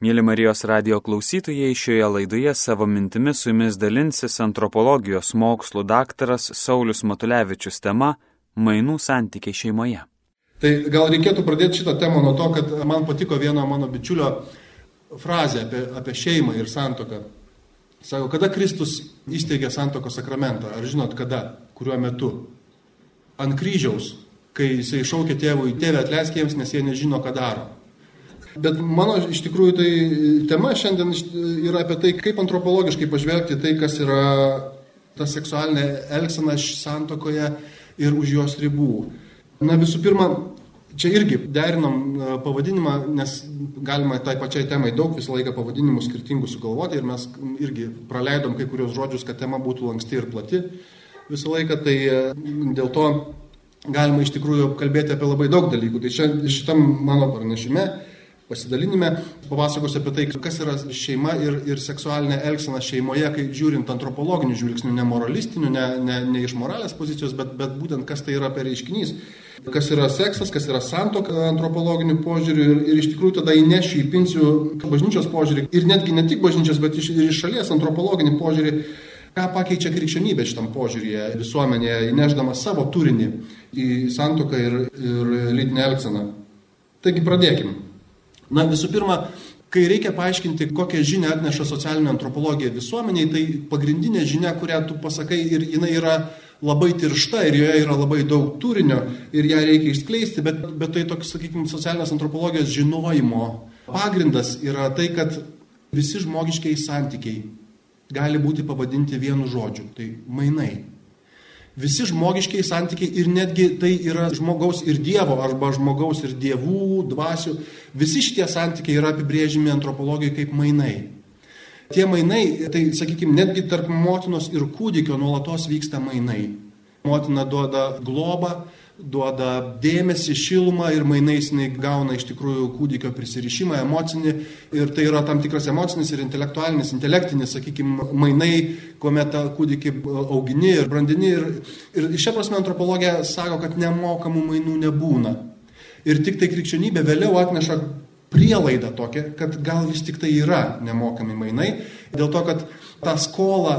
Mėly Marijos radio klausytojai, šioje laidoje savo mintimis su jumis dalinsis antropologijos mokslų daktaras Saulis Matulevičius tema Mainų santykiai šeimoje. Tai gal reikėtų pradėti šitą temą nuo to, kad man patiko vieno mano bičiulio frazė apie, apie šeimą ir santoką. Sako, kada Kristus įsteigė santokos sakramentą? Ar žinot kada? Kuriuo metu? Ant kryžiaus, kai jisai šaukė tėvui, tėvė atleisk jiems, nes jie nežino, ką daro. Bet mano iš tikrųjų tai tema šiandien yra apie tai, kaip antropologiškai pažvelgti tai, kas yra ta seksualinė elgsena santokoje ir už jos ribų. Na visų pirma, čia irgi derinom e, pavadinimą, nes galima tai pačiai temai daug visą laiką pavadinimų skirtingų sugalvoti ir mes irgi praleidom kai kurios žodžius, kad tema būtų lanksti ir plati visą laiką, tai e, dėl to galima iš tikrųjų kalbėti apie labai daug dalykų. Tai čia šitam mano pranešime pasidalinime papasakosiu apie tai, kas yra šeima ir, ir seksualinė elgsena šeimoje, kai žiūrint antropologinių žvilgsnių, ne moralistinių, ne, ne, ne iš moralės pozicijos, bet, bet būtent kas tai yra per reiškinys. Kas yra seksas, kas yra santoka antropologinių požiūrių ir, ir iš tikrųjų tada įnešiu, įpinsiu bažnyčios požiūrį ir netgi ne tik bažnyčios, bet iš, ir iš šalies antropologinį požiūrį ką pakeičia krikščionybė šitam požiūrėje visuomenėje, įneždama savo turinį į santoką ir, ir lytinę elgseną. Taigi pradėkime. Na visų pirma, kai reikia paaiškinti, kokią žinią atneša socialinė antropologija visuomeniai, tai pagrindinė žinia, kurią tu pasakai ir jinai yra labai tiršta ir joje yra labai daug turinio ir ją reikia išskleisti, bet, bet tai toks, sakykime, socialinės antropologijos žinojimo pagrindas yra tai, kad visi žmogiškiai santykiai gali būti pavadinti vienu žodžiu - tai mainai. Visi žmogiškiai santykiai ir netgi tai yra žmogaus ir Dievo arba žmogaus ir dievų, dvasių, visi šitie santykiai yra apibrėžimi antropologijai kaip mainai. Tie mainai, tai sakykime, netgi tarp motinos ir kūdikio nuolatos vyksta mainai. Motina duoda globą, duoda dėmesį, šilumą ir mainais jinai gauna iš tikrųjų kūdikio prisirišimą, emocinį ir tai yra tam tikras emocinis ir intelektualinis, intelektinis, sakykime, mainai, kuomet tą kūdikį augini ir brandini. Ir, ir šią prasme antropologija sako, kad nemokamų mainų nebūna. Ir tik tai krikščionybė vėliau atneša prielaidą tokią, kad gal vis tik tai yra nemokami mainai, dėl to, kad tą skolą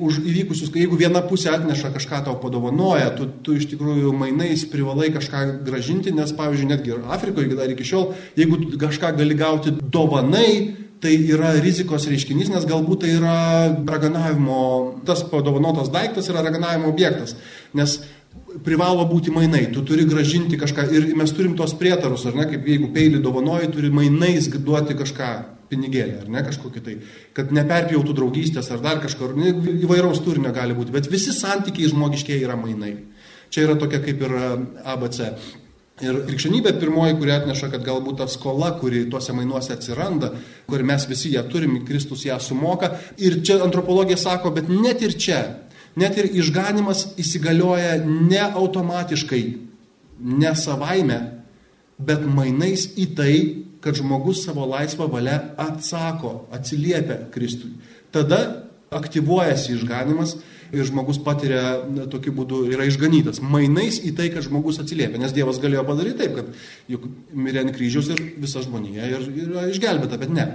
už įvykusius, jeigu viena pusė atneša kažką tau padovanoja, tu, tu iš tikrųjų mainais privalai kažką gražinti, nes pavyzdžiui, netgi ir Afrikoje dar iki šiol, jeigu kažką gali gauti dovanai, tai yra rizikos reiškinys, nes galbūt tai yra raganavimo, tas padovanotas daiktas yra raganavimo objektas, nes privalo būti mainai, tu turi gražinti kažką ir mes turim tos prietarus, ar ne, kaip jeigu peilį dovanoji, turi mainais duoti kažką pinigėlį, ar ne kažkokį tai, kad neperpjautų draugystės ar dar kažkur, įvairaus turinio gali būti, bet visi santykiai žmogiškiai yra mainai. Čia yra tokia kaip ir ABC. Ir krikščionybė pirmoji, kuri atneša, kad galbūt ta skola, kuri tuose mainuose atsiranda, kur mes visi ją turim, Kristus ją sumoka. Ir čia antropologija sako, bet net ir čia, net ir išganimas įsigalioja ne automatiškai, ne savaime, bet mainais į tai, kad žmogus savo laisvą valią atsako, atsiliepia Kristui. Tada aktyvuojasi išganimas ir žmogus patiria tokiu būdu, yra išganytas. Mainais į tai, kad žmogus atsiliepia. Nes Dievas galėjo padaryti taip, kad juk mirė ant kryžiaus ir visa žmonija ir, yra išgelbėta, bet ne.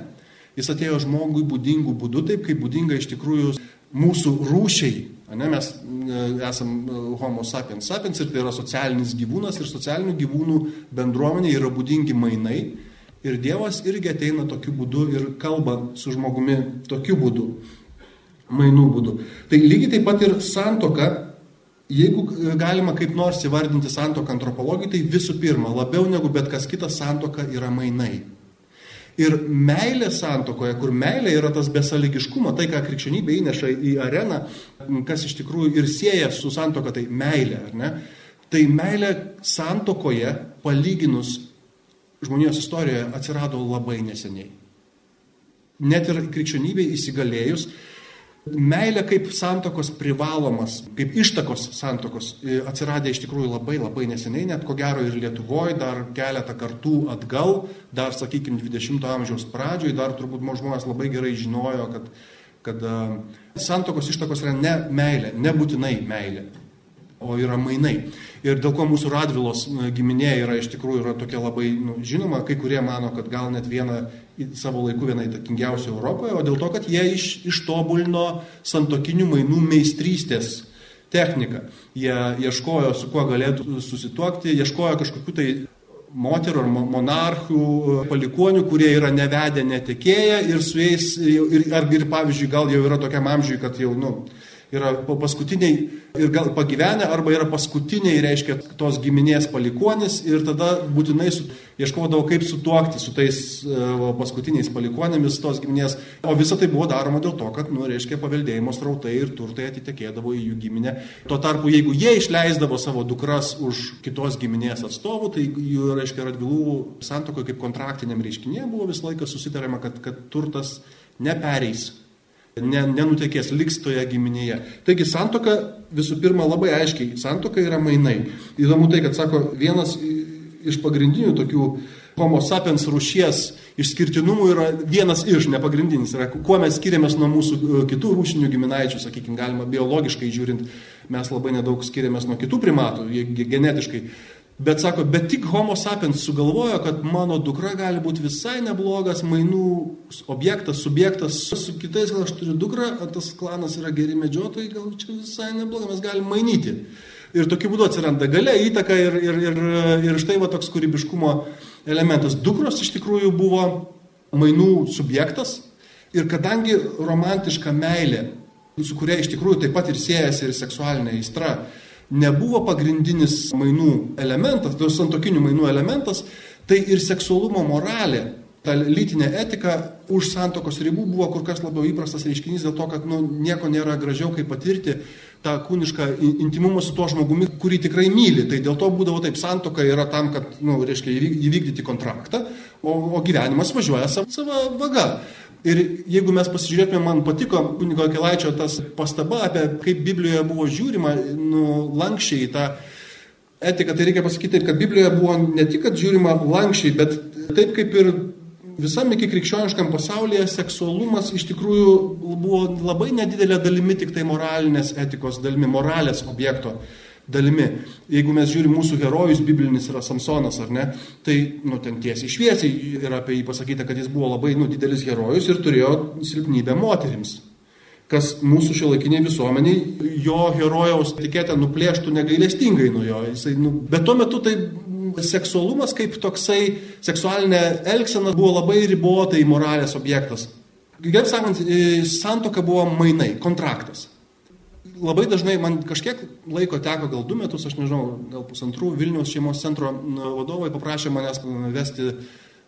Jis atėjo žmogui būdingų būdų, taip kaip būdinga iš tikrųjų mūsų rūšiai. Ne, mes e, esam e, homo sapiens sapiens ir tai yra socialinis gyvūnas ir socialinių gyvūnų bendruomenė yra būdingi mainai Ir Dievas irgi ateina tokiu būdu ir kalba su žmogumi tokiu būdu, mainų būdu. Tai lygiai taip pat ir santoka, jeigu galima kaip nors įvardinti santoką antropologijai, tai visų pirma, labiau negu bet kas kitas santoka yra mainai. Ir meilė santokoje, kur meilė yra tas besaligiškumo, tai ką krikščionybė įneša į areną, kas iš tikrųjų ir sieja su santoka, tai meilė, ar ne? Tai meilė santokoje, palyginus žmonijos istorijoje atsirado labai neseniai. Net ir krikščionybei įsigalėjus, meilė kaip santokos privalomas, kaip ištakos santokos e, atsiradė iš tikrųjų labai labai neseniai, net ko gero ir Lietuvoje, dar keletą kartų atgal, dar, sakykime, 20-ojo amžiaus pradžioje, dar turbūt žmonės labai gerai žinojo, kad, kad e, santokos ištakos yra ne meilė, nebūtinai meilė. O yra mainai. Ir dėl ko mūsų Radvilos giminė yra iš tikrųjų yra tokia labai nu, žinoma, kai kurie mano, kad gal net viena savo laiku viena įtakingiausia Europoje, o dėl to, kad jie iš, ištobulino santokinių mainų meistrystės techniką. Jie ieškojo, su kuo galėtų susituokti, ieškojo kažkokiu tai moterų ar monarchų palikonių, kurie yra nevedę, netekėję ir su jais, ir, ar ir pavyzdžiui, gal jau yra tokiam amžiui, kad jau, nu, yra paskutiniai ir gal pagyvenę, arba yra paskutiniai, reiškia, tos giminės palikonis ir tada būtinai su, ieškodavo, kaip sutuokti su tais uh, paskutiniais palikonėmis tos giminės. O visa tai buvo daroma dėl to, kad, nu, reiškia, paveldėjimo strautai ir turtai atitekėdavo į jų giminę. Tuo tarpu, jeigu jie išleisdavo savo dukras už kitos giminės atstovų, tai jų, reiškia, radvilų santokoje kaip kontraktiniam reiškinė buvo visą laiką susitariama, kad, kad turtas nepereis ne, nenutekės, liks toje giminėje. Taigi santoka visų pirma labai aiškiai, santoka yra mainai. Įdomu tai, kad sako, vienas iš pagrindinių tokių homo sapiens rūšies išskirtinumų yra vienas iš, nepagrindinis, yra kuo mes skiriamės nuo mūsų e, kitų rūšinių giminaičių, sakykime, galima biologiškai žiūrint, mes labai nedaug skiriamės nuo kitų primatų, genetiškai. Bet sako, bet tik homo sapiens sugalvojo, kad mano dukra gali būti visai neblogas mainų objektas, subjektas. Su kitais, gal aš turiu dukrą, tas klanas yra geri medžiotojai, gal čia visai neblogai, mes galim mainyti. Ir tokiu būdu atsiranda galia, įtaka ir, ir, ir, ir štai va toks kūrybiškumo elementas. Dukros iš tikrųjų buvo mainų subjektas ir kadangi romantiška meilė, su kuria iš tikrųjų taip pat ir siejasi ir seksualinė aistra, nebuvo pagrindinis mainų elementas, tai santokinių mainų elementas, tai ir seksualumo moralė, ta lytinė etika už santokos ribų buvo kur kas labiau įprastas reiškinys dėl to, kad nu, nieko nėra gražiau, kaip patirti tą kūnišką intimumą su tuo žmogumi, kurį tikrai myli. Tai dėl to būdavo taip, santoka yra tam, kad, nu, reiškia, įvykdyti kontraktą, o, o gyvenimas važiuoja savo, savo vaga. Ir jeigu mes pasižiūrėtume, man patiko kunigo Kelaičio tas pastaba apie kaip Biblijoje buvo žiūrima nu, lankščiai tą etiką, tai reikia pasakyti, kad Biblijoje buvo ne tik, kad žiūrima lankščiai, bet taip kaip ir visam iki krikščioniškam pasaulyje seksualumas iš tikrųjų buvo labai nedidelė dalimi tik tai moralinės etikos dalimi, moralės objekto dalimi. Jeigu mes žiūrim mūsų herojus, biblinis yra Samsonas, ar ne, tai, nu, ten tiesiai šviesiai yra apie jį pasakyta, kad jis buvo labai, nu, didelis herojus ir turėjo silpnybę moterims. Kas mūsų šiuolaikiniai visuomeniai jo herojaus etiketę nuplėštų negailestingai nuo jo. Jisai, nu, bet tuo metu tai seksualumas kaip toksai, seksualinė elgsena buvo labai ribotai moralės objektas. Gerai sakant, santoka buvo mainai, kontraktas labai dažnai man kažkiek laiko teko, gal du metus, aš nežinau, gal pusantrų, Vilniaus šeimos centro vadovai paprašė manęs vesti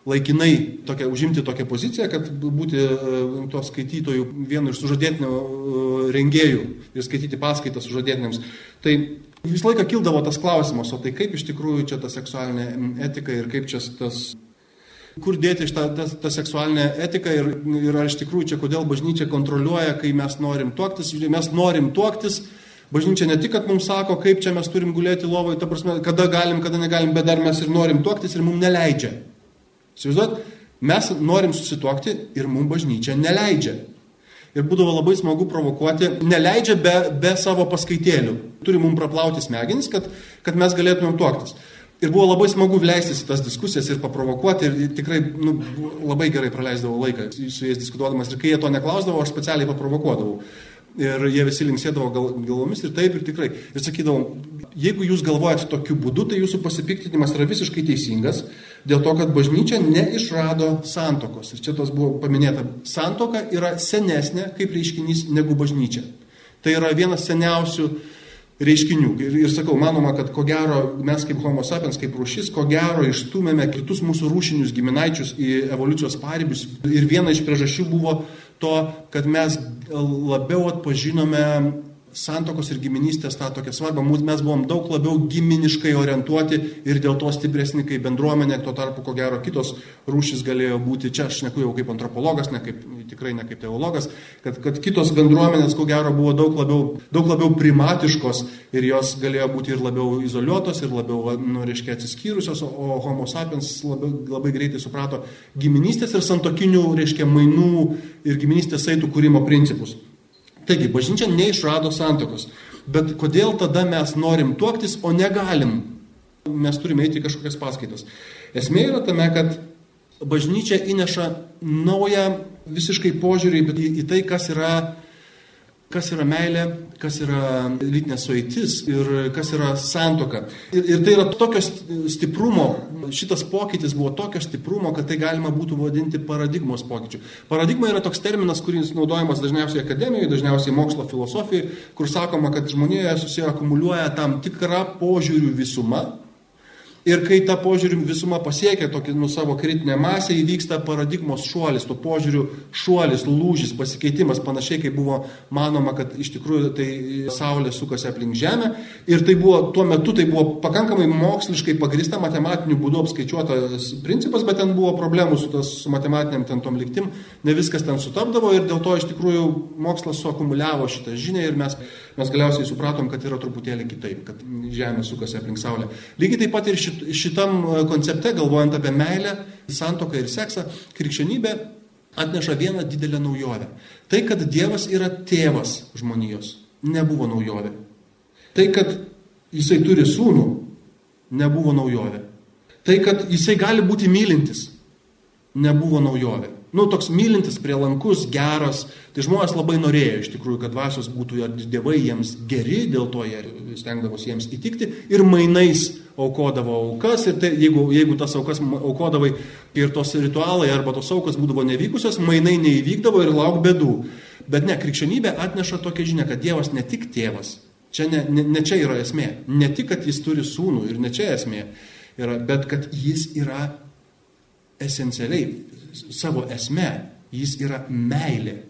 laikinai tokia, užimti tokią poziciją, kad būti uh, to skaitytojų vienu iš sužadėtinių uh, rengėjų ir skaityti paskaitas sužadėtiniams. Tai visą laiką kildavo tas klausimas, o tai kaip iš tikrųjų čia ta seksualinė etika ir kaip čia tas kur dėti šitą tą, tą seksualinę etiką ir, ir ar iš tikrųjų čia kodėl bažnyčia kontroliuoja, kai mes norim tuoktis, mes norim tuoktis, bažnyčia ne tik, kad mums sako, kaip čia mes turim gulėti lovoje, ta prasme, kada galim, kada negalim, bet dar mes ir norim tuoktis ir mums neleidžia. Įsivaizduot, mes norim susituokti ir mums bažnyčia neleidžia. Ir būdavo labai smagu provokuoti, neleidžia be, be savo paskaitėlių. Turi mums praplauti smegenis, kad, kad mes galėtumėm tuoktis. Ir buvo labai smagu leistis į tas diskusijas ir paprovokuoti ir tikrai nu, labai gerai praleisdavau laiką su jais diskutuodamas ir kai jie to neklausdavo, aš specialiai paprovokuodavau. Ir jie visi linksėdavo gal, galvomis ir taip ir tikrai. Ir sakydavau, jeigu jūs galvojate tokiu būdu, tai jūsų pasipiktinimas yra visiškai teisingas, dėl to, kad bažnyčia neišrado santokos. Ir čia tos buvo paminėta, santoka yra senesnė kaip reiškinys negu bažnyčia. Tai yra vienas seniausių reiškinių. Ir, ir sakau, manoma, kad ko gero mes kaip homo sapiens, kaip rūšis, ko gero išstumėme kitus mūsų rūšinius giminaičius į evoliucijos paribius. Ir viena iš priežasčių buvo to, kad mes labiau atpažinome santokos ir giminystės tą tokią svarbą. Mes buvom daug labiau giminiškai orientuoti ir dėl to stipresni kaip bendruomenė, tuo tarpu ko gero kitos rūšys galėjo būti, čia aš neku jau kaip antropologas, ne kaip, tikrai ne kaip teologas, kad, kad kitos bendruomenės ko gero buvo daug labiau, daug labiau primatiškos ir jos galėjo būti ir labiau izoliuotos, ir labiau, nu, reiškia, atsiskyrusios, o homo sapiens labai, labai greitai suprato giminystės ir santokinių, reiškia, mainų ir giminystės saitų kūrimo principus. Taigi, bažnyčia neišrado santokos. Bet kodėl tada mes norim tuoktis, o negalim? Mes turime eiti kažkokias paskaitas. Esmė yra tame, kad bažnyčia įneša naują visiškai požiūrį į, į tai, kas yra kas yra meilė, kas yra lytinė sueitis ir kas yra santoka. Ir, ir tai yra tokio stiprumo, šitas pokytis buvo tokio stiprumo, kad tai galima būtų vadinti paradigmos pokyčiu. Paradigma yra toks terminas, kuris naudojamas dažniausiai akademijoje, dažniausiai mokslo filosofijoje, kur sakoma, kad žmonėje susiakumuliuoja tam tikra požiūrių visuma Ir kai ta požiūrių visuma pasiekia tokį nu savo kritinę masę, įvyksta paradigmos šuolis, to požiūrių šuolis, lūžis, pasikeitimas, panašiai kaip buvo manoma, kad iš tikrųjų tai Saulė sukasi aplink Žemę. Ir tai buvo, tuo metu tai buvo pakankamai moksliškai pagrista matematiniu būdu apskaičiuotas principas, bet ten buvo problemų su, tas, su matematiniam ten tom liktim, ne viskas ten sutapdavo ir dėl to iš tikrųjų mokslas suakumuliavo šitą žinią ir mes, mes galiausiai supratom, kad yra truputėlį kitaip, kad Žemė sukasi aplink Saulę. Lygiai taip pat ir šit, šitam e, koncepte, galvojant apie meilę, santoką ir seksą, krikščionybė atneša vieną didelę naujovę. Tai, kad Dievas yra tėvas žmonijos, nebuvo naujovė. Tai, kad jisai turi sūnų, nebuvo naujovė. Tai, kad jisai gali būti mylintis, nebuvo naujovė nu, toks mylintis, prielankus, geras. Tai žmonės labai norėjo iš tikrųjų, kad dvasios būtų ir dievai jiems geri, dėl to jie stengdavosi jiems įtikti ir mainais aukodavo aukas. Ir tai, jeigu, jeigu tas aukas aukodavai ir tos ritualai arba tos aukas būdavo nevykusios, mainai neįvykdavo ir lauk bėdų. Bet ne, krikščionybė atneša tokią žinią, kad Dievas ne tik tėvas, čia ne, ne, ne čia yra esmė, ne tik, kad jis turi sūnų ir ne čia esmė, yra, bet kad jis yra esencialiai savo esme, jis yra meilė.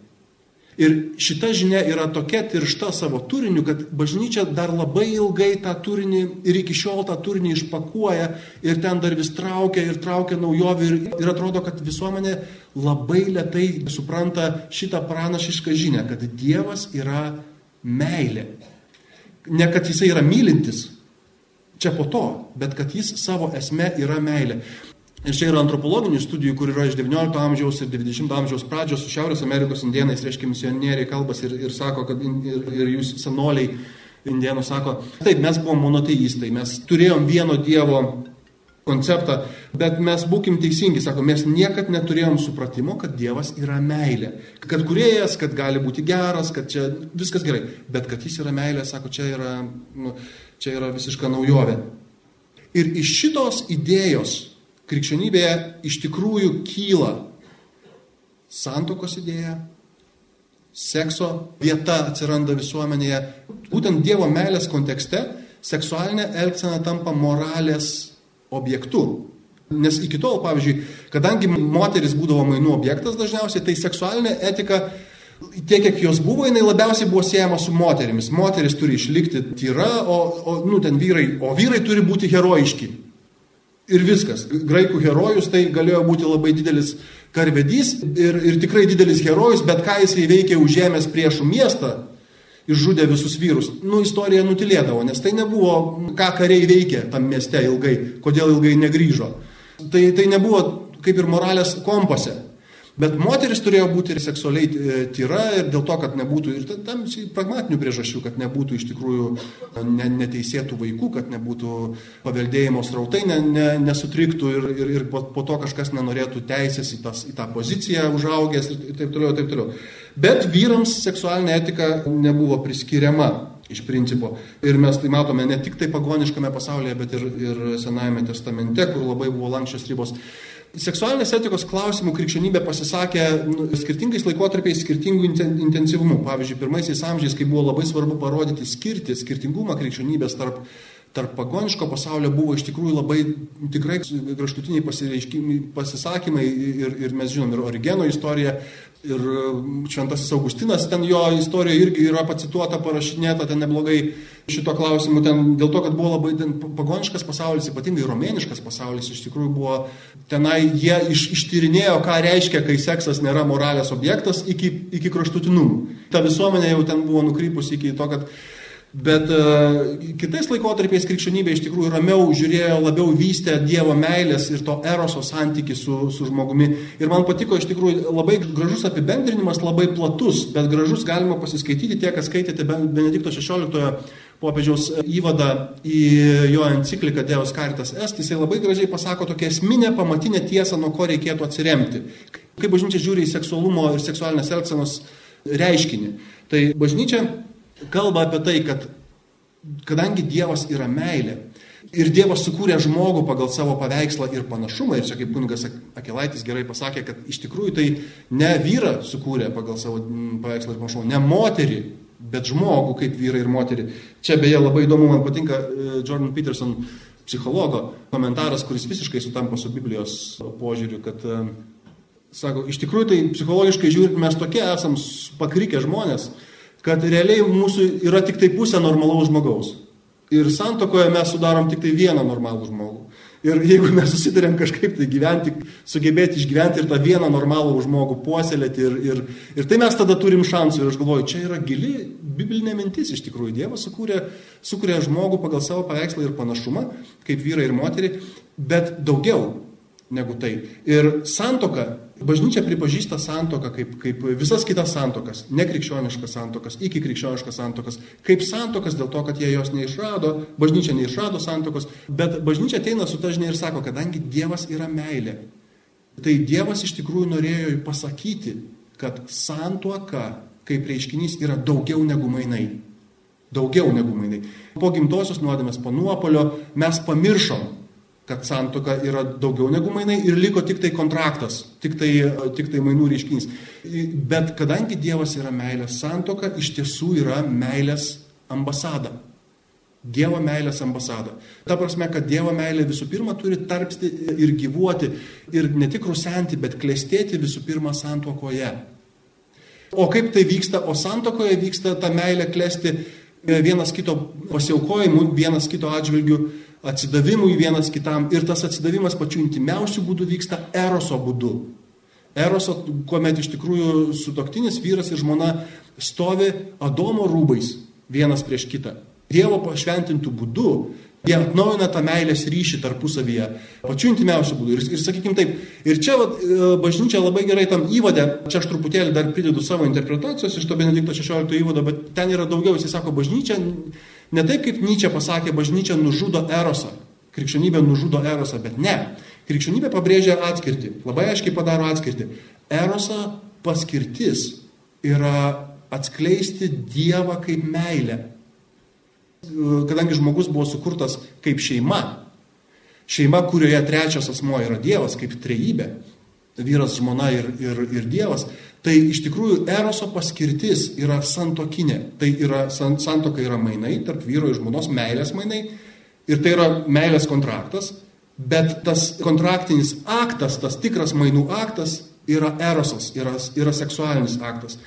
Ir šita žinia yra tokia tiršta savo turiniu, kad bažnyčia dar labai ilgai tą turinį ir iki šiol tą turinį išpakuoja ir ten dar vis traukia ir traukia naujovių ir, ir atrodo, kad visuomenė labai lietai supranta šitą pranašišką žinią, kad Dievas yra meilė. Ne kad jisai yra mylintis, čia po to, bet kad jis savo esme yra meilė. Ir čia yra antropologinių studijų, kur yra iš XIX amžiaus ir XX amžiaus pradžios su Šiaurės Amerikos indienais, reiškia misionieriai kalbas ir, ir sako, kad ir, ir jūs senoliai indienų sako, taip, mes buvom monoteistai, mes turėjom vieno Dievo konceptą, bet mes būkim teisingi, sako, mes niekad neturėjom supratimo, kad Dievas yra meilė. Kad kuriejas, kad gali būti geras, kad čia viskas gerai, bet kad jis yra meilė, sako, čia yra, nu, čia yra visiška naujovė. Ir iš šitos idėjos krikščionybėje iš tikrųjų kyla santokos idėja, sekso vieta atsiranda visuomenėje. Būtent Dievo meilės kontekste seksualinė elgsena tampa moralės objektu. Nes iki tol, pavyzdžiui, kadangi moteris būdavo mainų objektas dažniausiai, tai seksualinė etika, tiek kiek jos buvo, jinai labiausiai buvo siejama su moterimis. Moteris turi išlikti tyra, o, o, nu, ten vyrai, o vyrai turi būti herojiški. Ir viskas. Graikų herojus tai galėjo būti labai didelis karvedys ir, ir tikrai didelis herojus, bet ką jisai veikė užėmęs priešų miestą, išžudė visus vyrus. Nu, istorija nutilėdavo, nes tai nebuvo, ką kariai veikė tam mieste ilgai, kodėl ilgai negryžo. Tai, tai nebuvo kaip ir moralės kompase. Bet moteris turėjo būti ir seksualiai e, tyra ir dėl to, kad nebūtų, ir tam pragmatinių priežasčių, kad nebūtų iš tikrųjų ne, neteisėtų vaikų, kad nebūtų paveldėjimo srautai ne, ne, nesutriktų ir, ir, ir po, po to kažkas nenorėtų teisės į, tas, į tą poziciją užaugęs ir, ir taip toliau, ir taip toliau. Bet vyrams seksualinė etika nebuvo priskiriama iš principo. Ir mes tai matome ne tik tai pagoniškame pasaulyje, bet ir, ir Senajame testamente, kur labai buvo lankščios ribos. Seksualinės etikos klausimų krikščionybė pasisakė nu, skirtingais laikotarpiais skirtingų intensyvumų. Pavyzdžiui, pirmaisiais amžiais, kai buvo labai svarbu parodyti skirti, skirtingumą krikščionybės tarp, tarp pagoniško pasaulio, buvo iš tikrųjų labai tikrai kraštutiniai pasisakymai ir, ir mes žinom ir Origeno istoriją, Ir Šventasis Augustinas, ten jo istorija irgi yra pacituota, parašinėta, ten neblogai šito klausimu, ten dėl to, kad buvo labai ten, pagoniškas pasaulis, ypatingai romėniškas pasaulis, iš tikrųjų buvo, tenai jie iš, ištyrinėjo, ką reiškia, kai seksas nėra moralės objektas iki, iki kraštutinumų. Ta visuomenė jau ten buvo nukrypusi iki to, kad Bet uh, kitais laikotarpiais krikščionybė iš tikrųjų ramiau žiūrėjo, labiau vystė Dievo meilės ir to eroso santyki su, su žmogumi. Ir man patiko iš tikrųjų labai gražus apibendrinimas, labai platus, bet gražus galima pasiskaityti tie, kas skaitėte Benedikto XVI popiežiaus įvadą į jo encikliką Dievas Karitas Est, jisai labai gražiai pasako tokią esminę, pamatinę tiesą, nuo ko reikėtų atsiremti. Kaip bažnyčia žiūri į seksualumo ir seksualinės elgsenos reiškinį. Tai bažnyčia kalba apie tai, kad kadangi Dievas yra meilė ir Dievas sukūrė žmogų pagal savo paveikslą ir panašumą, ir čia kaip kunigas Akelaitis gerai pasakė, kad iš tikrųjų tai ne vyrą sukūrė pagal savo mm, paveikslą ir panašumą, ne moterį, bet žmogų kaip vyrą ir moterį. Čia beje labai įdomu, man patinka e, Jordan Peterson psichologo komentaras, kuris visiškai sutampa su Biblijos požiūriu, kad e, sako, iš tikrųjų tai psichologiškai žiūrint mes tokie esam pakrikę žmonės, kad realiai mūsų yra tik tai pusė normalaus žmogaus. Ir santokoje mes sudarom tik tai vieną normalų žmogų. Ir jeigu mes susidarėm kažkaip tai gyventi, sugebėti išgyventi ir tą vieną normalų žmogų puoselėti, ir, ir, ir tai mes tada turim šansų. Ir aš galvoju, čia yra gili biblinė mintis iš tikrųjų. Dievas sukūrė, sukūrė žmogų pagal savo paveikslą ir panašumą, kaip vyrai ir moterį, bet daugiau negu tai. Ir santoka Bažnyčia pripažįsta santoką kaip, kaip visas kitas santokas, nekrikščioniškas santokas, iki krikščioniškas santokas, kaip santokas dėl to, kad jie jos neišrado, bažnyčia neišrado santokos, bet bažnyčia ateina su ta žinia ir sako, kadangi Dievas yra meilė, tai Dievas iš tikrųjų norėjo pasakyti, kad santuoka kaip reiškinys yra daugiau negu mainai. Daugiau negu mainai. Po gimtosios nuodėmės, po nuopolio mes pamiršom kad santoka yra daugiau negu mainai ir liko tik tai kontraktas, tik tai, tik tai mainų reiškinys. Bet kadangi Dievas yra meilės santoka, iš tiesų yra meilės ambasada. Dievo meilės ambasada. Ta prasme, kad Dievo meilė visų pirma turi tarpsti ir gyvuoti, ir ne tik rusenti, bet klestėti visų pirma santokoje. O kaip tai vyksta? O santokoje vyksta ta meilė klesti vienas kito pasiaukojimu, vienas kito atžvilgiu atsidavimui vienas kitam ir tas atsidavimas pačiu intimiausiu būdu vyksta eroso būdu. Eroso, kuomet iš tikrųjų sutoktinis vyras ir žmona stovi Adomo rūbais vienas prieš kitą. Dievo pašventintų būdu jie atnaujina tą meilės ryšį tarpusavyje, pačiu intimiausiu būdu. Ir, ir sakykim taip, ir čia vat, e, bažnyčia labai gerai tam įvadė, čia aš truputėlį dar pridedu savo interpretacijos iš to Benedikto 16 įvado, bet ten yra daugiau, jis sako, bažnyčia Ne taip kaip Nyčia pasakė, bažnyčia nužudo erosą. Krikščionybė nužudo erosą, bet ne. Krikščionybė pabrėžia atskirti, labai aiškiai padaro atskirti. Eroso paskirtis yra atskleisti Dievą kaip meilę. Kadangi žmogus buvo sukurtas kaip šeima, šeima, kurioje trečias asmo yra Dievas, kaip trejybė, vyras, žmona ir, ir, ir Dievas, tai iš tikrųjų eroso paskirtis yra santokinė. Tai yra, santoka yra mainai tarp vyro ir žmonos, meilės mainai. Ir tai yra meilės kontraktas, bet tas kontraktinis aktas, tas tikras mainų aktas yra erosas, yra, yra seksualinis aktas.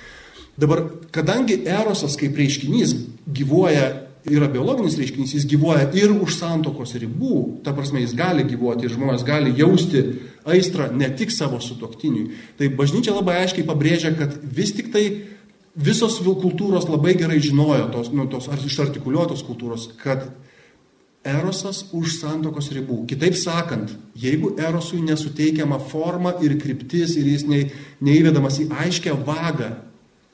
Dabar, kadangi erosas kaip reiškinys gyvuoja yra biologinis reiškinys, jis gyvuoja ir už santokos ribų, ta prasme jis gali gyvuoti ir žmonės gali jausti aistrą ne tik savo sutoktiniui. Tai bažnyčia labai aiškiai pabrėžia, kad vis tik tai visos kultūros labai gerai žinojo, tos, nu, tos ar išartikuliuotos kultūros, kad erosas už santokos ribų. Kitaip sakant, jeigu erosui nesuteikiama forma ir kryptis ir jis ne, neįvedamas į aiškę vagą,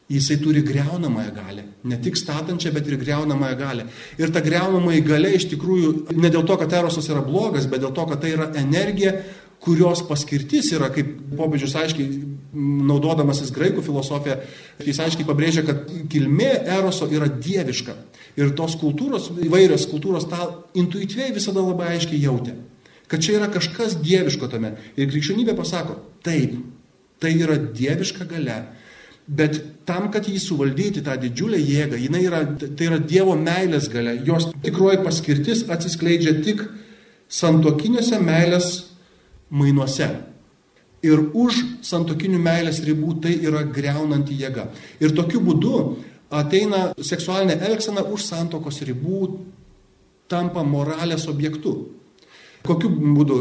jisai turi greunamąją galę. Ne tik statančią, bet ir greunamąją galę. Ir ta greunamąją galė iš tikrųjų ne dėl to, kad erosas yra blogas, bet dėl to, kad tai yra energija, kurios paskirtis yra, kaip popiežius aiškiai naudodamasis graikų filosofiją, jis aiškiai pabrėžia, kad kilmė eroso yra dieviška. Ir tos kultūros, įvairios kultūros tą intuityviai visada labai aiškiai jautė. Kad čia yra kažkas dieviško tame. Ir krikščionybė pasako, taip, tai yra dieviška gale Bet tam, kad jį suvaldyti, tą didžiulę jėgą, yra, tai yra Dievo meilės gale. Jos tikroji paskirtis atsiskleidžia tik santokinėse meilės mainuose. Ir už santokinių meilės ribų tai yra greunanti jėga. Ir tokiu būdu ateina seksualinė elgsena už santokos ribų, tampa moralės objektu. Kokiu būdu?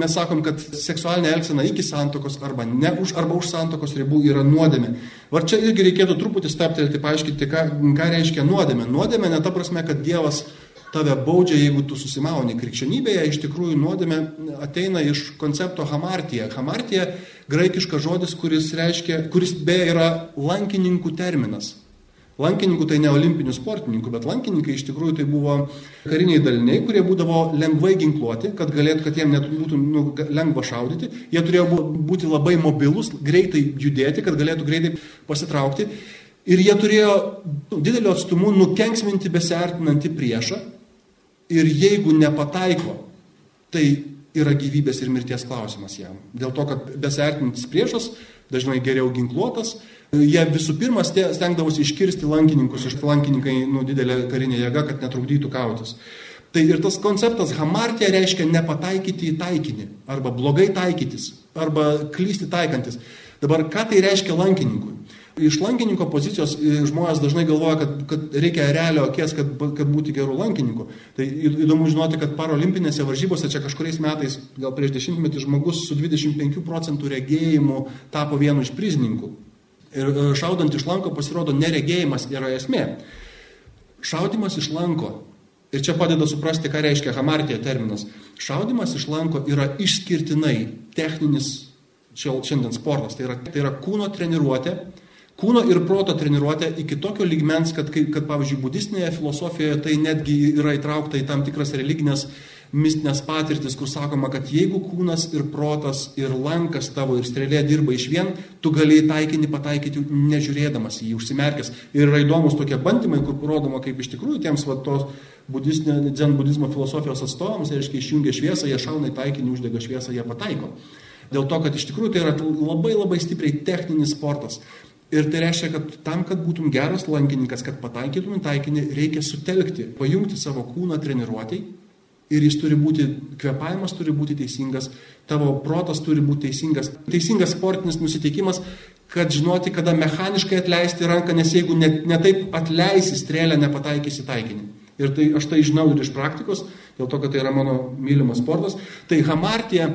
Mes sakom, kad seksualinė elgsena iki santokos arba, ne už, arba už santokos ribų yra nuodėmė. Ar čia irgi reikėtų truputį staptelti, paaiškinti, ką, ką reiškia nuodėmė. Nuodėmė ne ta prasme, kad Dievas tave baudžia, jeigu tu susimauni. Krikščionybėje iš tikrųjų nuodėmė ateina iš koncepto hamartija. Hamartija graikiškas žodis, kuris, reiškia, kuris beje yra lankininkų terminas. Lankininkų tai ne olimpinių sportininkų, bet lankininkai iš tikrųjų tai buvo kariniai daliniai, kurie būdavo lengvai ginkluoti, kad galėtų, kad jiem net būtų nu, lengva šaudyti. Jie turėjo būti labai mobilus, greitai judėti, kad galėtų greitai pasitraukti. Ir jie turėjo dideliu atstumu nukenksminti besiartinantį priešą. Ir jeigu nepataiko, tai yra gyvybės ir mirties klausimas jam. Dėl to, kad besiartinantis priešas dažnai geriau ginkluotas, Jie visų pirma stengdavosi iškirsti lankininkus, iš lankininkai nu, didelė karinė jėga, kad netrukdytų kautis. Tai ir tas konceptas hamartija reiškia nepataikyti į taikinį, arba blogai taikytis, arba klysti taikantis. Dabar ką tai reiškia lankininkui? Iš lankininko pozicijos e, žmonės dažnai galvoja, kad, kad reikia realio akies, kad, kad būti gerų lankininkų. Tai įdomu žinoti, kad parolimpinėse varžybose čia kažkuriais metais, gal prieš dešimtmetį, žmogus su 25 procentų regėjimu tapo vienu iš prizininkų. Ir e, šaudant iš lanko pasirodo neregėjimas yra esmė. Šaudimas iš lanko. Ir čia padeda suprasti, ką reiškia hamartija terminas. Šaudimas iš lanko yra išskirtinai techninis šiandien sportas. Tai yra, tai yra kūno treniruotė, kūno ir proto treniruotė iki tokio lygmens, kad, kad pavyzdžiui, budistinėje filosofijoje tai netgi yra įtraukta į tam tikras religinės mistinės patirtis, kur sakoma, kad jeigu kūnas ir protas ir lankas tavo ir strėlė dirba iš vien, tu gali taikinį pataikyti nežiūrėdamas į jį, užsimerkęs. Ir yra įdomus tokie bandymai, kur parodoma, kaip iš tikrųjų tiems va, tos budistinė, dzen budizmo filosofijos atstovams, reiškia, išjungia šviesą, jie šauna į taikinį, uždega šviesą, jie pataiko. Dėl to, kad iš tikrųjų tai yra labai labai stipriai techninis sportas. Ir tai reiškia, kad tam, kad būtum geras lankininkas, kad pataikytum į taikinį, reikia sutelkti, pajungti savo kūną treniruotėjai ir jis turi būti, kvepavimas turi būti teisingas, tavo protas turi būti teisingas, teisingas sportinis nusiteikimas, kad žinoti, kada mechaniškai atleisti ranką, nes jeigu net, netaip atleisi strėlę, nepataikysi taikinį. Ir tai aš tai žinau ir iš praktikos, dėl to, kad tai yra mano mylimas sportas. Tai hamartija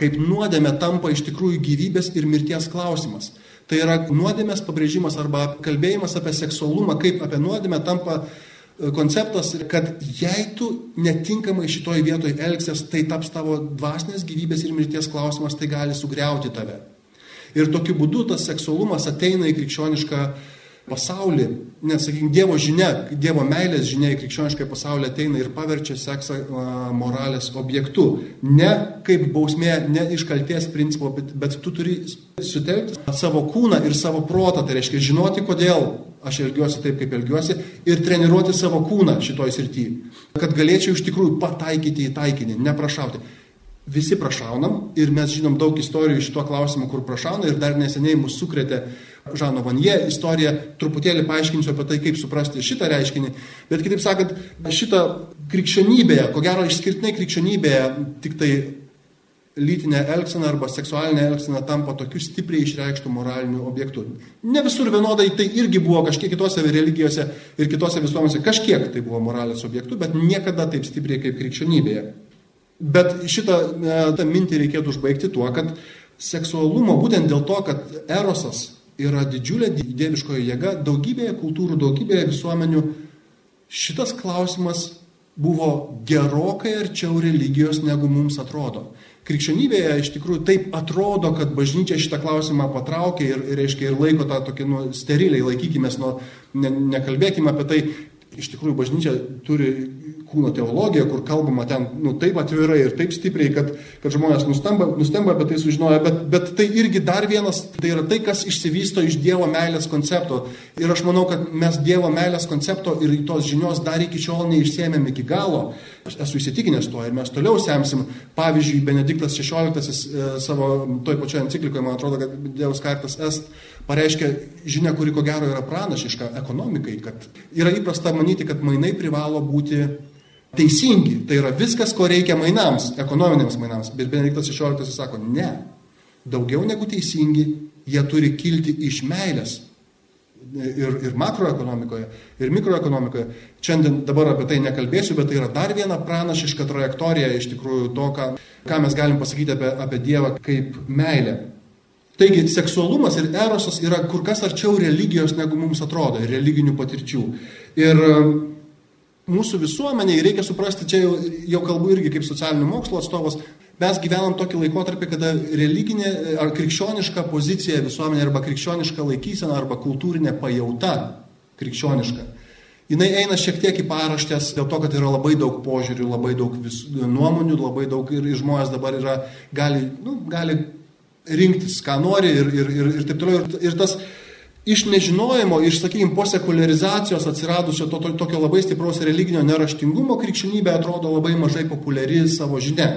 kaip nuodėmė tampa iš tikrųjų gyvybės ir mirties klausimas. Tai yra nuodėmės pabrėžimas arba kalbėjimas apie seksualumą kaip apie nuodėmę tampa konceptas, kad jei tu netinkamai šitoj vietoj elgsies, tai taps tavo dvasinės gyvybės ir mirties klausimas, tai gali sugriauti tave. Ir tokiu būdu tas seksualumas ateina į krikščionišką pasaulį, nes, sakykime, Dievo žinia, Dievo meilės žinia į krikščionišką pasaulį ateina ir paverčia seksą moralės objektu. Ne kaip bausmė, ne iš kalties principo, bet, bet tu turi sutelkti savo kūną ir savo protą, tai reiškia žinoti, kodėl aš elgiuosi taip, kaip elgiuosi ir treniruoti savo kūną šitoj srityje, kad galėčiau iš tikrųjų pataikyti į taikinį, neprašauti. Visi prašaunam ir mes žinom daug istorijų iš tuo klausimu, kur prašauna ir dar neseniai mus sukrėtė Žano Vanie istorija, truputėlį paaiškinsiu apie tai, kaip suprasti šitą reiškinį, bet kitaip sakant, šitą krikščionybėje, ko gero išskirtinai krikščionybėje, tik tai lytinė elgsena arba seksualinė elgsena tampa tokiu stipriai išreikštų moraliniu objektu. Ne visur vienodai tai irgi buvo kažkiek kitose religijose ir kitose visuomenėse, kažkiek tai buvo moralės objektu, bet niekada taip stipriai kaip krikščionybėje. Bet šitą e, mintį reikėtų užbaigti tuo, kad seksualumo būtent dėl to, kad erosas yra didžiulė dieviškoji jėga daugybėje kultūrų, daugybėje visuomenių. Šitas klausimas buvo gerokai arčiau religijos, negu mums atrodo. Krikščionybėje iš tikrųjų taip atrodo, kad bažnyčia šitą klausimą patraukė ir, ir, reiškia, ir laiko tą tokį nu, steriliai, laikykime, nu, ne, nekalbėkime apie tai. Iš tikrųjų, bažnyčia turi kūno teologija, kur kalbama ten nu, taip atvirai ir taip stipriai, kad, kad žmonės nustemba, nustemba apie tai sužinoja, bet, bet tai irgi dar vienas, tai yra tai, kas išsivysto iš Dievo meilės koncepto. Ir aš manau, kad mes Dievo meilės koncepto ir tos žinios dar iki šiol neišsėmėm iki galo. Aš esu įsitikinęs tuo ir mes toliau semsim. Pavyzdžiui, Benediktas XVI e, savo toj pačioje enciklikoje, man atrodo, kad Dievas kartas est pareiškia žinia, kuri ko gero yra pranašiška ekonomikai, kad yra įprasta manyti, kad mainai privalo būti teisingi. Tai yra viskas, ko reikia mainams, ekonominiams mainams. Bet Benediktas XVI sako, ne. Daugiau negu teisingi, jie turi kilti iš meilės ir, ir makroekonomikoje, ir mikroekonomikoje. Šiandien dabar apie tai nekalbėsiu, bet tai yra dar viena pranašiška trajektorija iš tikrųjų to, ką, ką mes galim pasakyti apie, apie Dievą kaip meilę. Taigi seksualumas ir erosas yra kur kas arčiau religijos, negu mums atrodo, ir religinių patirčių. Ir um, mūsų visuomeniai reikia suprasti, čia jau, jau kalbu irgi kaip socialinių mokslo atstovas, mes gyvenam tokį laikotarpį, kada religinė ar krikščioniška pozicija visuomenė arba krikščioniška laikysena arba kultūrinė pajauta krikščioniška. Jis eina šiek tiek į paraštės dėl to, kad yra labai daug požiūrių, labai daug vis, nuomonių, labai daug ir, žmonės dabar yra, gali, nu, gali rinktis, ką nori ir, ir, ir, ir taip toliau. Ir, ir tas iš nežinojimo, iš, sakykime, po sekularizacijos atsiradusio to, to, tokio labai stipraus religinio neraštingumo krikščionybė atrodo labai mažai populiari savo žinia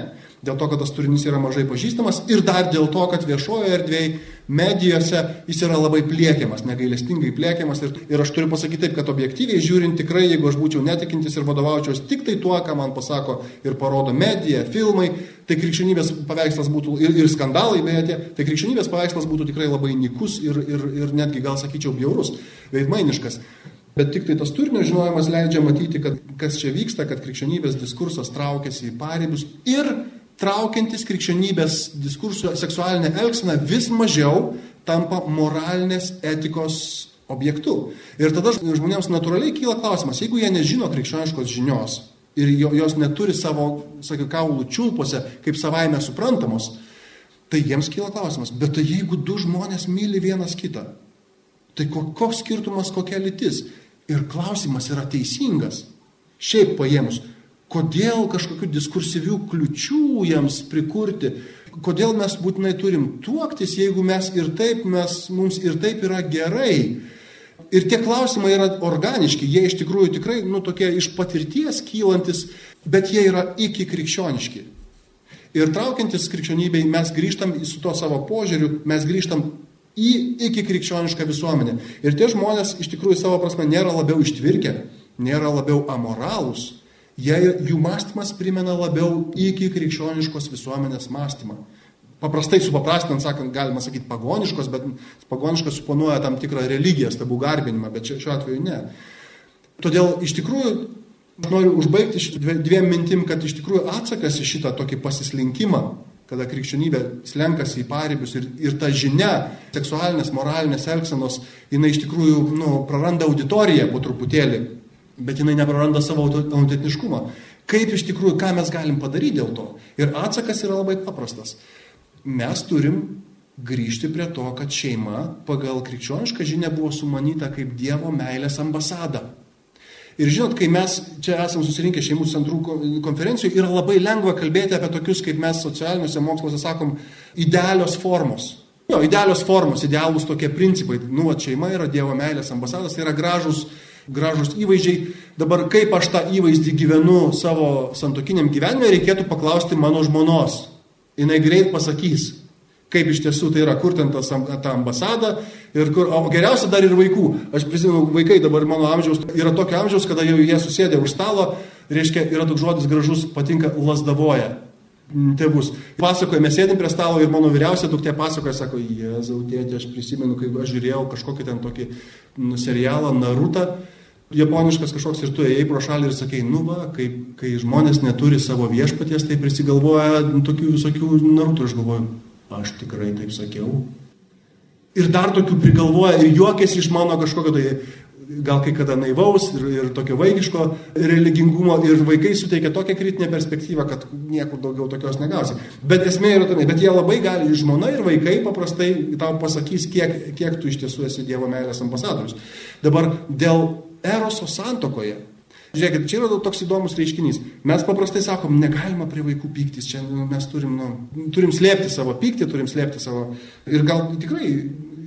dėl to, kad tas turinys yra mažai pažįstamas ir dar dėl to, kad viešojo erdvėje, medijose jis yra labai pliekiamas, negailestingai pliekiamas. Ir, ir aš turiu pasakyti taip, kad objektyviai žiūrint, tikrai, jeigu aš būčiau netikintis ir vadovaučiaus tik tai tuo, ką man pasako ir parodo medija, filmai, tai krikščionybės paveikslas būtų ir, ir skandalai, beje, tai krikščionybės paveikslas būtų tikrai labai nikus ir, ir, ir netgi gal sakyčiau bjaurus, veidmainiškas. Bet tik tai tas turinio žinojimas leidžia matyti, kad kas čia vyksta, kad krikščionybės diskursas traukiasi į paribius ir traukiantis krikščionybės diskursų seksualinę elgseną vis mažiau tampa moralinės etikos objektu. Ir tada žmonėms natūraliai kyla klausimas, jeigu jie nežino krikščioniškos žinios ir jos neturi savo, sakyk, kaulų čiulpose kaip savaime suprantamos, tai jiems kyla klausimas, bet tai jeigu du žmonės myli vienas kitą, tai koks skirtumas, kokia lytis? Ir klausimas yra teisingas. Šiaip paėmus, Kodėl kažkokių diskursyvių kliučių jiems prikurti? Kodėl mes būtinai turim tuoktis, jeigu mes ir taip, mes, mums ir taip yra gerai? Ir tie klausimai yra organiški, jie iš tikrųjų tikrai, nu, tokie iš patirties kylantis, bet jie yra iki krikščioniški. Ir traukiantis krikščionybei mes grįžtam su to savo požiūriu, mes grįžtam į iki krikščionišką visuomenę. Ir tie žmonės iš tikrųjų savo prasme nėra labiau ištvirkę, nėra labiau amoralūs, Jie, jų mąstymas primena labiau iki krikščioniškos visuomenės mąstymą. Paprastai supaprastinant sakant, galima sakyti pagoniškos, bet pagoniškos suponuoja tam tikrą religiją, stabų garbinimą, bet šiuo atveju ne. Todėl iš tikrųjų noriu užbaigti dviem mintim, kad iš tikrųjų atsakas į šitą tokį pasislinkimą, kada krikščionybė slenkasi į paribius ir, ir ta žinia seksualinės, moralinės elgsenos, jinai iš tikrųjų nu, praranda auditoriją po truputėlį bet jinai nepraranda savo autentiškumą. Kaip iš tikrųjų, ką mes galim padaryti dėl to? Ir atsakas yra labai paprastas. Mes turim grįžti prie to, kad šeima pagal krikščionišką žinę buvo sumanyta kaip Dievo meilės ambasada. Ir žinot, kai mes čia esame susirinkę šeimų centrų konferencijų, yra labai lengva kalbėti apie tokius, kaip mes socialiniuose moksluose sakom, idealios formos. Jo, idealios formos, idealūs tokie principai. Nu, šeima yra Dievo meilės ambasadas, tai yra gražus gražus įvaizdžiai. Dabar kaip aš tą įvaizdį gyvenu savo santokiniam gyvenime, reikėtų paklausti mano žmonos. Jis greit pasakys, kaip iš tiesų tai yra, kur ten tas, ta ambasada, ir kur, o geriausia dar ir vaikų. Aš prisimenu, vaikai dabar mano amžiaus yra tokio amžiaus, kada jau jie susėdė už stalo, reiškia, yra toks žodis gražus, patinka lasdavoja tėvus. Pasakoja, mes sėdim prie stalo ir mano vyriausia duktė pasakoja, sako, Jėzau, tėtė, aš prisimenu, kai aš žiūrėjau kažkokį ten tokį nu, serialą Narutą japoniškas kažkoks ir tu ėjai pro šalį ir sakei, nu va, kai, kai žmonės neturi savo viešpaties, tai prisigalvoja tokių visokių narutų, aš galvoju, aš tikrai taip sakiau. Ir dar tokių prigalvoja ir juokėsi iš mano kažkokio tai gal kai kada naivaus ir, ir tokio vaikiško religingumo ir vaikai suteikia tokią kritinę perspektyvą, kad niekur daugiau tokios negausi. Bet esmė yra tame, bet jie labai gali, žmona ir vaikai paprastai tau pasakys, kiek, kiek tu iš tiesų esi Dievo meilės ambasadorius. Dabar dėl eroso santokoje. Žiūrėkit, čia yra toks įdomus reiškinys. Mes paprastai sakom, negalima prie vaikų pyktis, čia nu, mes turim, nu, turim slėpti savo pyktį, turim slėpti savo... Ir gal tikrai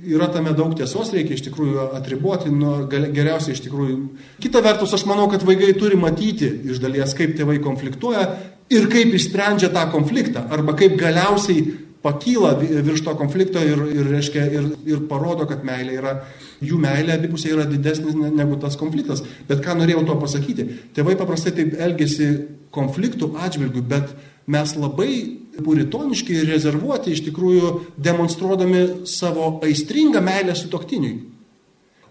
yra tame daug tiesos, reikia iš tikrųjų atriboti, nu, geriausiai iš tikrųjų. Kita vertus, aš manau, kad vaikai turi matyti iš dalies, kaip tėvai konfliktuoja ir kaip išsprendžia tą konfliktą, arba kaip galiausiai pakyla virš to konflikto ir, ir, reiškia, ir, ir parodo, kad meilė yra, jų meilė abipusė yra didesnis negu tas konfliktas. Bet ką norėjau to pasakyti? Tėvai paprastai taip elgesi konfliktų atžvilgių, bet mes labai puritoniški ir rezervuoti iš tikrųjų demonstruodami savo aistringą meilę su toktiniui.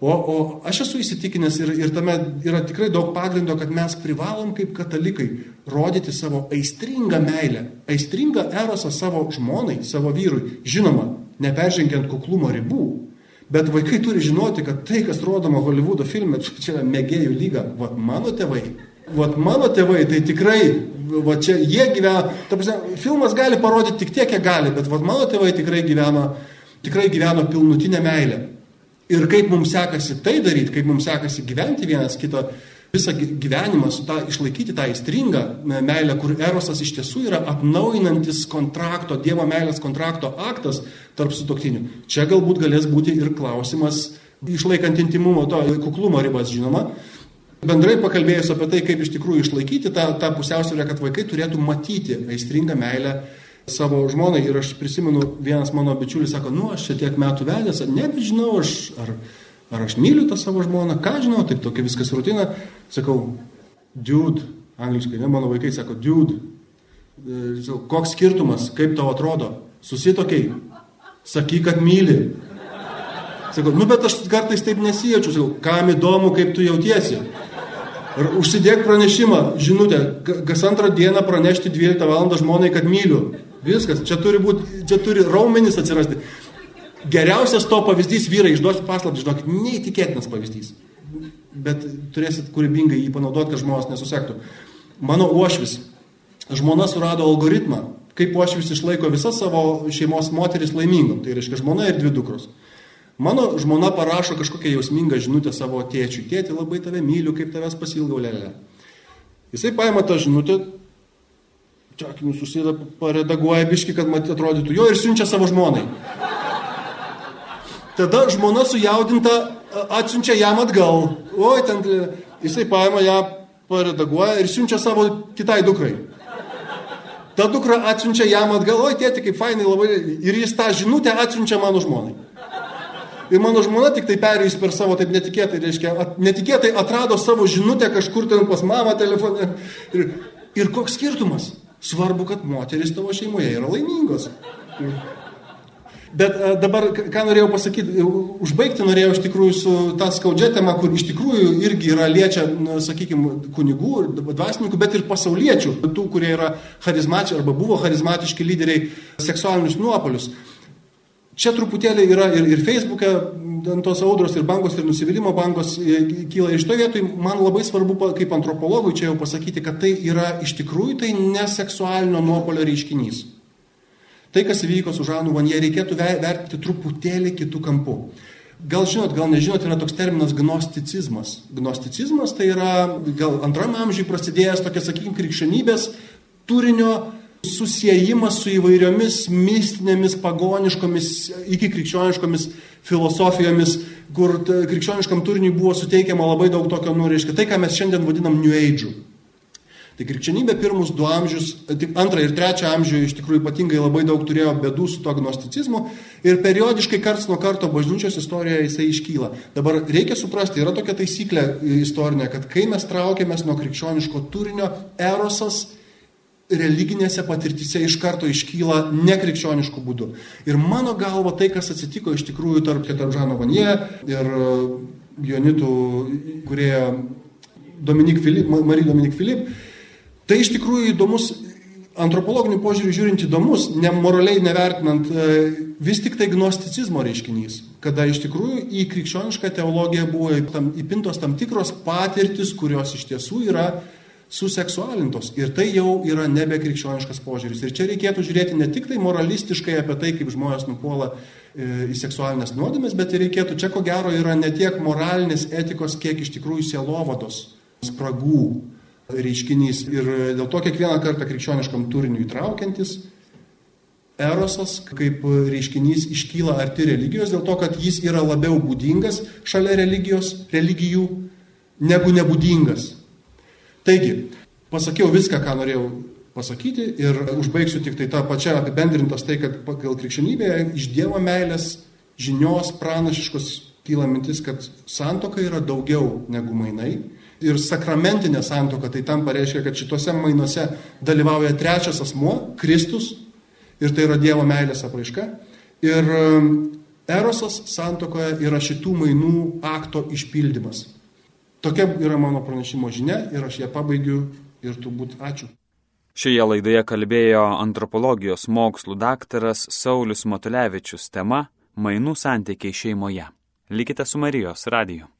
O, o aš esu įsitikinęs ir, ir tame yra tikrai daug pagrindo, kad mes privalom kaip katalikai rodyti savo aistringą meilę, aistringą erosą savo žmonai, savo vyrui. Žinoma, neperžengiant kuklumo ribų. Bet vaikai turi žinoti, kad tai, kas rodoma Hollywoodo filme, čia yra mėgėjų lyga. Vat mano tėvai, vat mano tėvai, tai tikrai, va čia jie gyvena, ta prasme, filmas gali parodyti tik tiek, kiek gali, bet vat mano tėvai tikrai gyveno, tikrai gyveno pilnutinę meilę. Ir kaip mums sekasi tai daryti, kaip mums sekasi gyventi vienas kito visą gyvenimą, tą, išlaikyti tą įstringą meilę, kur erosas iš tiesų yra atnaujinantis kontrakto, Dievo meilės kontrakto aktas tarp sutoktinių. Čia galbūt galės būti ir klausimas, išlaikant intimumo, to kuklumo ribas, žinoma. Bendrai pakalbėjus apie tai, kaip iš tikrųjų išlaikyti tą, tą pusiausvyrę, kad vaikai turėtų matyti aistringą meilę savo žmonai. Ir aš prisimenu, vienas mano bičiulis sako, nu aš čia tiek metų vedęs, nebežinau, aš, ar, ar aš myliu tą savo žmoną, ką žinau, taip tokia viskas rutina. Sakau, dude, angliškai, ne, mano vaikai sako, dude, e, sakau, koks skirtumas, kaip tau atrodo, susitokiai, sakyk, kad myli. Sakau, nu bet aš kartais taip nesijaučiu, sakau, kam įdomu, kaip tu jautiesi. Ir užsidėk pranešimą, žinutę, kas antrą dieną pranešti 12 val. žmonai, kad myliu. Viskas, čia turi, būti, čia turi raumenis atsirasti. Geriausias to pavyzdys vyrai, išduosiu paslaptį, žinokit, neįtikėtinas pavyzdys. Bet turėsit kūrybingai jį panaudoti, kad žmonės nesusektų. Mano uošvis, žmona surado algoritmą, kaip uošvis išlaiko visas savo šeimos moteris laimingom. Tai reiškia žmona ir dvi dukros. Mano žmona parašo kažkokią jausmingą žinutę savo tėčiui. Tėti, labai tave myliu, kaip tavęs pasilgau lėlė. Jisai paima tą žinutę, čia akinius susideda, paredaguoja biški, kad mat atrodytų jo ir siunčia savo žmonai. Tada žmona sujaudinta atsiunčia jam atgal. Oi, ten jisai paima ją, paredaguoja ir siunčia savo kitai dukrai. Ta dukra atsiunčia jam atgal, oi, tėti, kaip fainai labai. Ir jis tą žinutę atsiunčia mano žmonai. Ir mano žmona tik tai perėjus per savo taip netikėtai, reiškia, at, netikėtai atrado savo žinutę kažkur ten pas mamą telefone. Ir, ir koks skirtumas? Svarbu, kad moteris tavo šeimoje yra laimingos. Bet e, dabar, ką norėjau pasakyti, užbaigti norėjau iš tikrųjų su tą skaudžią temą, kur iš tikrųjų irgi yra liečia, sakykime, kunigų, dvasininkų, bet ir pasauliečių, tų, kurie yra charizmatiški arba buvo charizmatiški lyderiai seksualinius nuopolius. Čia truputėlį yra ir, ir Facebook'e tos audros ir bangos ir nusivylimų bangos e, kyla. Ir šitoje vietoje man labai svarbu kaip antropologui čia jau pasakyti, kad tai yra iš tikrųjų tai neseksualinio nuopolio reiškinys. Tai, kas įvyko su Žanu Vanie, reikėtų vertinti truputėlį kitų kampų. Gal žinot, gal nežinot, yra toks terminas gnosticizmas. Gnosticizmas tai yra gal antrame amžiuje prasidėjęs tokia, sakykime, krikščionybės turinio susijimas su įvairiomis mistinėmis, pagoniškomis, iki krikščioniškomis filosofijomis, kur krikščioniškam turiniui buvo suteikiama labai daug tokio, nu, reiškia, tai, ką mes šiandien vadinam New Age. Tai krikščionybė pirmus du amžius, tik antrą ir trečią amžių iš tikrųjų ypatingai labai daug turėjo bėdų su to agnosticizmu ir periodiškai karts nuo karto bažnyčios istorijoje jisai iškyla. Dabar reikia suprasti, yra tokia taisyklė istorinė, kad kai mes traukiamės nuo krikščioniško turinio, erosas religinėse patirtyse iš karto iškyla nekrikščioniškų būdų. Ir mano galva tai, kas atsitiko iš tikrųjų tarp Ketaržano Vanie ir e, Jonitų, kurie Dominik Filip, Marija Dominik Filip, tai iš tikrųjų įdomus, antropologiniu požiūriu žiūrint įdomus, nemoraliai nevertinant, e, vis tik tai gnosticizmo reiškinys, kada iš tikrųjų į krikščionišką teologiją buvo įpintos tam tikros patirtis, kurios iš tiesų yra suseksualintos. Ir tai jau yra nebe krikščioniškas požiūris. Ir čia reikėtų žiūrėti ne tik tai moralistiškai apie tai, kaip žmonės nupuola e, į seksualinės nuodėmės, bet ir reikėtų, čia ko gero yra ne tiek moralinės etikos, kiek iš tikrųjų sielovados spragų reiškinys. Ir dėl to kiekvieną kartą krikščioniškam turiniu įtraukiantis erosas kaip reiškinys iškyla arti religijos, dėl to, kad jis yra labiau būdingas šalia religijos, religijų, negu nebūdingas. Taigi, pasakiau viską, ką norėjau pasakyti ir užbaigsiu tik tai tą pačią apibendrintas tai, kad pagal krikščionybę iš Dievo meilės žinios pranašiškos kyla mintis, kad santoka yra daugiau negu mainai. Ir sakramentinė santoka tai tam pareiškia, kad šituose mainuose dalyvauja trečias asmuo, Kristus, ir tai yra Dievo meilės apraiška. Ir um, Erosas santokoje yra šitų mainų akto išpildymas. Tokia yra mano pranešimo žinia ir aš ją pabaigiu ir turbūt ačiū. Šioje laidoje kalbėjo antropologijos mokslų daktaras Saulis Matulevičius tema Mainų santykiai šeimoje. Likite su Marijos radiju.